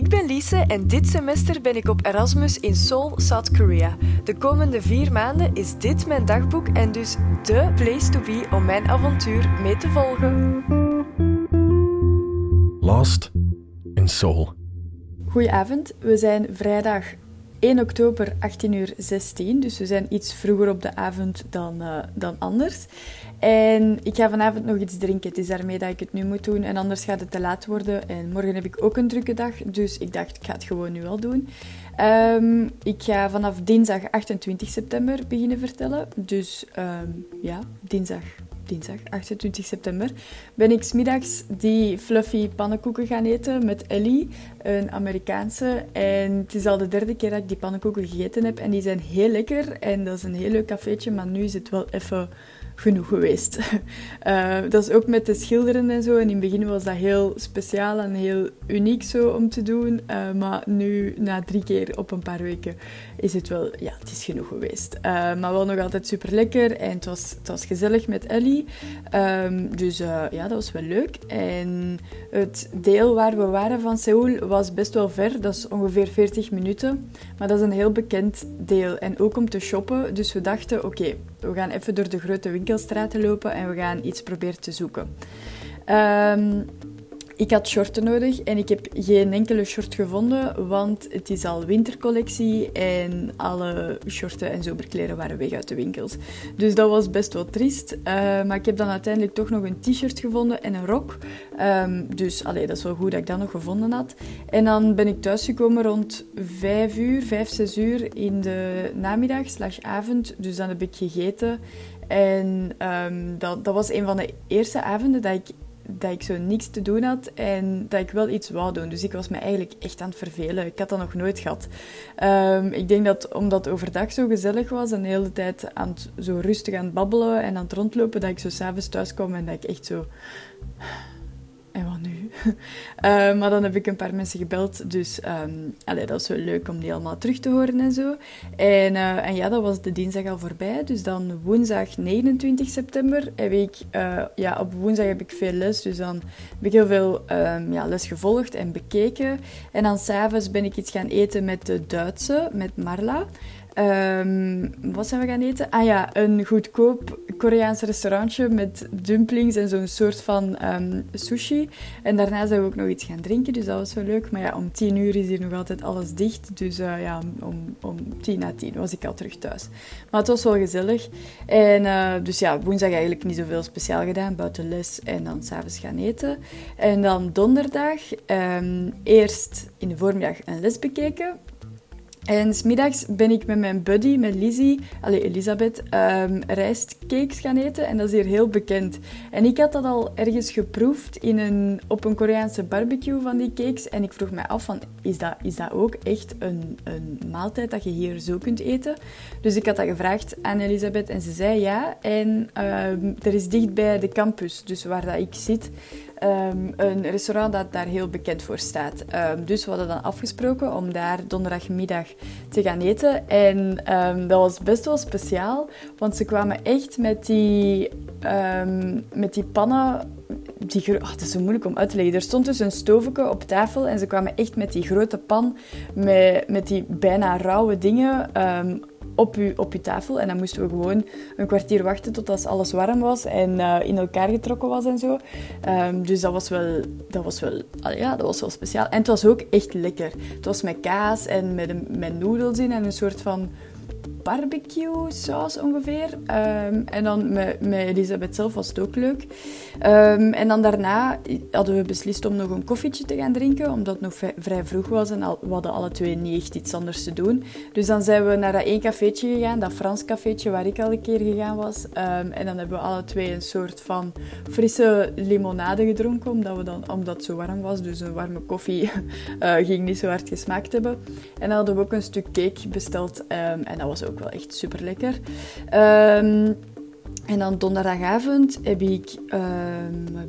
Ik ben Lise en dit semester ben ik op Erasmus in Seoul, South Korea. De komende vier maanden is dit mijn dagboek en dus de place to be om mijn avontuur mee te volgen. Lost in Seoul. Goedenavond, we zijn vrijdag 1 oktober 18 uur 16, dus we zijn iets vroeger op de avond dan, uh, dan anders. En ik ga vanavond nog iets drinken. Het is daarmee dat ik het nu moet doen. En anders gaat het te laat worden. En morgen heb ik ook een drukke dag. Dus ik dacht, ik ga het gewoon nu al doen. Um, ik ga vanaf dinsdag 28 september beginnen vertellen. Dus um, ja, dinsdag, dinsdag 28 september ben ik smiddags die fluffy pannenkoeken gaan eten met Ellie, een Amerikaanse. En het is al de derde keer dat ik die pannenkoeken gegeten heb. En die zijn heel lekker. En dat is een heel leuk cafeetje. Maar nu is het wel even genoeg geweest. Uh, dat is ook met de schilderen en zo. En in het begin was dat heel speciaal en heel uniek zo om te doen. Uh, maar nu, na drie keer op een paar weken, is het wel, ja, het is genoeg geweest. Uh, maar wel nog altijd super lekker. En het was, het was gezellig met Ellie. Um, dus ja, dat was wel leuk. En het deel waar we waren van Seoul was best wel ver. Dat is ongeveer 40 minuten. Maar dat is een heel bekend deel. En ook om te shoppen. Dus we dachten, oké, we gaan even door de grote winkelstraten lopen en we gaan iets proberen te zoeken. Um, ik had shorten nodig en ik heb geen enkele short gevonden, want het is al wintercollectie en alle shorten en zomerkleren waren weg uit de winkels. Dus dat was best wel triest. Uh, maar ik heb dan uiteindelijk toch nog een t-shirt gevonden en een rok. Um, dus allee, dat is wel goed dat ik dat nog gevonden had. En dan ben ik thuisgekomen rond 5 uur, 5, 6 uur in de namiddag slash avond. Dus dan heb ik gegeten. En um, dat, dat was een van de eerste avonden dat ik dat ik zo niks te doen had en dat ik wel iets wou doen. Dus ik was me eigenlijk echt aan het vervelen. Ik had dat nog nooit gehad. Um, ik denk dat omdat overdag zo gezellig was en de hele tijd aan het, zo rustig aan het babbelen en aan het rondlopen, dat ik zo s'avonds thuis kwam en dat ik echt zo en wat nu? Uh, maar dan heb ik een paar mensen gebeld. Dus um, dat is wel leuk om die allemaal terug te horen en zo. En, uh, en ja, dat was de dinsdag al voorbij. Dus dan woensdag 29 september heb ik... Uh, ja, op woensdag heb ik veel les. Dus dan heb ik heel veel um, ja, les gevolgd en bekeken. En dan s'avonds ben ik iets gaan eten met de Duitse, met Marla. Um, wat zijn we gaan eten? Ah ja, een goedkoop Koreaans restaurantje met dumplings en zo'n soort van sushi. En daarna zijn we ook nog iets gaan drinken, dus dat was wel leuk. Maar ja, om tien uur is hier nog altijd alles dicht. Dus uh, ja, om, om tien na tien was ik al terug thuis. Maar het was wel gezellig. En uh, dus ja, woensdag eigenlijk niet zoveel speciaal gedaan, buiten les en dan s'avonds gaan eten. En dan donderdag um, eerst in de voormiddag een les bekeken. En smiddags ben ik met mijn buddy, met Lizzie, allez, Elisabeth, um, rijstcakes gaan eten. En dat is hier heel bekend. En ik had dat al ergens geproefd in een, op een Koreaanse barbecue van die cakes. En ik vroeg me af, van, is, dat, is dat ook echt een, een maaltijd dat je hier zo kunt eten? Dus ik had dat gevraagd aan Elisabeth en ze zei ja. En um, er is dicht bij de campus, dus waar dat ik zit, Um, een restaurant dat daar heel bekend voor staat. Um, dus we hadden dan afgesproken om daar donderdagmiddag te gaan eten. En um, dat was best wel speciaal, want ze kwamen echt met die, met die pannen. Die, oh, het is zo moeilijk om uit te leggen. Er stond dus een stovenke op tafel en ze kwamen echt met die grote pan met, met die bijna rauwe dingen op je, op tafel. En dan moesten we gewoon een kwartier wachten tot alles warm was en uh, in elkaar getrokken was en zo. Um, dus dat was wel, dat was wel, ja, dat was wel speciaal. En het was ook echt lekker. Het was met kaas en met, met noedels in en een soort van barbecue saus ongeveer. Um, en dan met, met Elisabeth zelf was het ook leuk. Um, en dan daarna hadden we beslist om nog een koffietje te gaan drinken, omdat het nog vrij vroeg was en al, we hadden alle twee niet echt iets anders te doen. Dus dan zijn we naar dat één cafeetje gegaan, dat Frans cafeetje waar ik al een keer gegaan was. Um, en dan hebben we alle twee een soort van frisse limonade gedronken, omdat, we dan, omdat het zo warm was. Dus een warme koffie uh, ging niet zo hard gesmaakt hebben. En dan hadden we ook een stuk cake besteld en dat was ook wel echt super lekker. Um, en dan donderdagavond heb ik, ehm,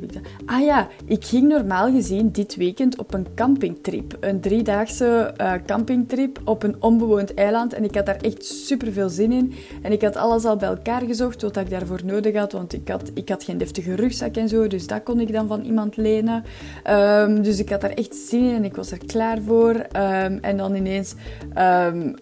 Ah ja, ik ging normaal gezien dit weekend op een campingtrip. Een driedaagse uh, campingtrip op een onbewoond eiland. En ik had daar echt super veel zin in. En ik had alles al bij elkaar gezocht wat ik daarvoor nodig had. Want ik had, ik had geen deftige rugzak en zo. Dus dat kon ik dan van iemand lenen. Ehm, dus ik had daar echt zin in en ik was er klaar voor. Ehm, en dan ineens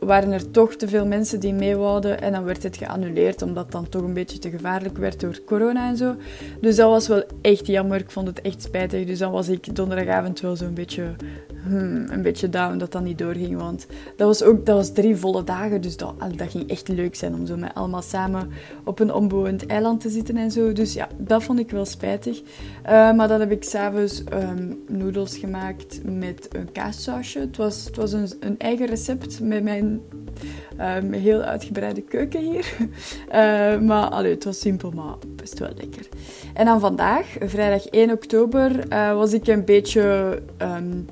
waren er toch te veel mensen die mee wouden. En dan werd het geannuleerd omdat het dan toch een beetje te gevaarlijk werd door corona en zo. Dus dat was wel echt jammer. Ik vond het echt spijtig. Dus dan was ik donderdagavond wel zo'n beetje, hmm, een beetje down dat dat niet doorging. Want dat was ook dat was drie volle dagen. Dus dat, dat ging echt leuk zijn om zo met allemaal samen op een onbewoond eiland te zitten en zo. Dus ja, dat vond ik wel spijtig. Uh, maar dan heb ik s'avonds um, noedels gemaakt met een kaassausje. Het was, het was een, een eigen recept met mijn um, heel uitgebreide keuken hier. Uh, maar allee, het was simpel, maar best wel lekker. En dan vandaag, vrijdag 1 oktober, uh, was ik een beetje um,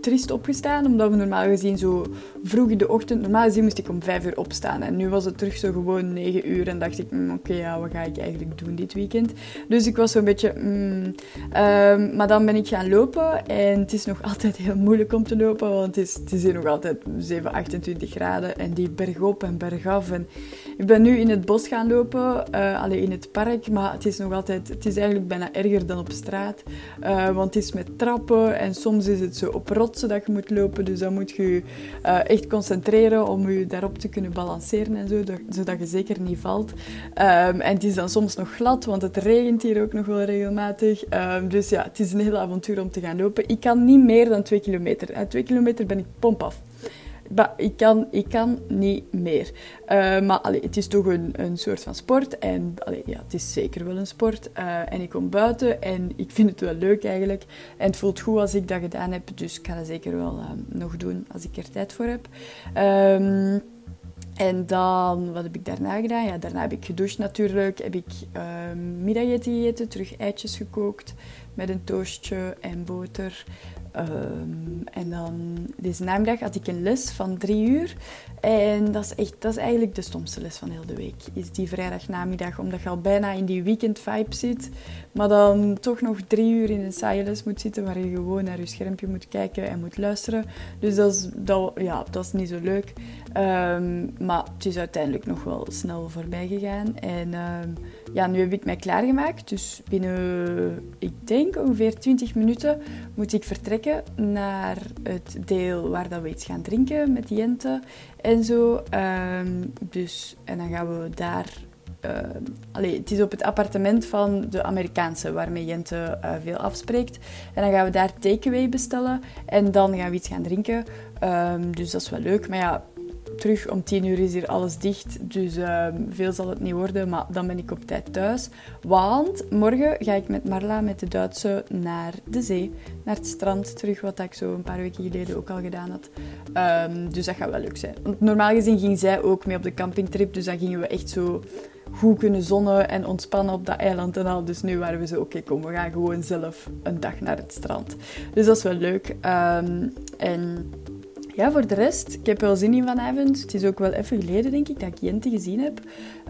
triest opgestaan, omdat we normaal gezien zo vroeg in de ochtend, normaal gezien moest ik om vijf uur opstaan. En nu was het terug zo gewoon negen uur. En dacht ik, mm, oké, ja, wat ga ik eigenlijk doen dit weekend? Dus ik was zo'n beetje, mm, ehm, maar dan ben ik gaan lopen. En het is nog altijd heel moeilijk om te lopen, want het is, het is hier nog altijd 7, 28 graden. En die bergop en bergaf. En ik ben nu in het bos gaan lopen, uh, alleen in het park. Maar het is nog altijd, het is eigenlijk bijna erger dan op straat. Uh, want het is met trappen en soms is het zo op rotsen dat je moet lopen. Dus dan moet je uh, echt concentreren om je daarop te kunnen balanceren en zo, zodat je zeker niet valt. Um, en het is dan soms nog glad, want het regent hier ook nog wel regelmatig. Um, dus ja, het is een heel avontuur om te gaan lopen. Ik kan niet meer dan twee kilometer. En twee kilometer ben ik pomp af ik kan, ik kan niet meer. Uh, maar het is toch een, een soort van sport. En ja, het is zeker wel een sport. Uh, en ik kom buiten en ik vind het wel leuk eigenlijk. En het voelt goed als ik dat gedaan heb. Dus ik ga dat zeker wel uh, nog doen als ik er tijd voor heb. Um, en dan, wat heb ik daarna gedaan? Ja, daarna heb ik gedoucht natuurlijk. Heb ik middageten gegeten, terug eitjes gekookt met een toastje en boter. Um, en dan deze namiddag had ik een les van drie uur. En dat is, echt, dat is eigenlijk de stomste les van heel de week. Is die vrijdagnamiddag, omdat je al bijna in die weekend vibe zit. Maar dan toch nog drie uur in een saaie les moet zitten. Waar je gewoon naar je schermpje moet kijken en moet luisteren. Dus dat is, ja, dat is niet zo leuk. Um, maar het is uiteindelijk nog wel snel voorbij gegaan. En um, ja, nu heb ik mij klaargemaakt. Dus binnen, ik denk ongeveer 20 minuten moet ik vertrekken naar het deel waar dat we iets gaan drinken met Jente en zo. Um, dus, en dan gaan we daar... Uh, het is op het appartement van de Amerikaanse, waarmee Jente uh, veel afspreekt. En dan gaan we daar takeaway bestellen. En dan gaan we iets gaan drinken. Um, dus dat is wel leuk. Maar ja, terug om tien uur is hier alles dicht. Dus uh, veel zal het niet worden, maar dan ben ik op tijd thuis. Want morgen ga ik met Marla, met de Duitse, naar de zee. Naar het strand terug, wat ik zo een paar weken geleden ook al gedaan had. Um, dus dat gaat wel leuk zijn. Normaal gezien ging zij ook mee op de campingtrip. Dus dan gingen we echt zo goed kunnen zonnen en ontspannen op dat eiland en al. Dus nu waren we zo, oké, kom, we gaan gewoon zelf een dag naar het strand. Dus dat is wel leuk. Um, en ja, voor de rest, ik heb wel zin in vanavond. Het is ook wel even geleden, denk ik, dat ik Jente gezien heb.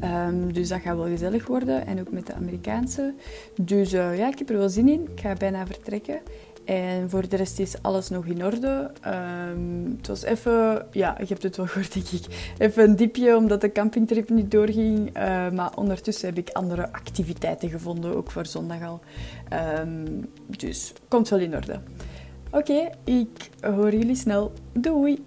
Um, dus dat gaat wel gezellig worden. En ook met de Amerikaanse. Dus uh, ja, ik heb er wel zin in. Ik ga bijna vertrekken. En voor de rest is alles nog in orde. Um, het was even, ja, je hebt het wel gehoord, denk ik. Even een diepje omdat de campingtrip niet doorging. Uh, maar ondertussen heb ik andere activiteiten gevonden, ook voor zondag al. Um, dus komt wel in orde. Oké, ik hoor jullie snel. Doei!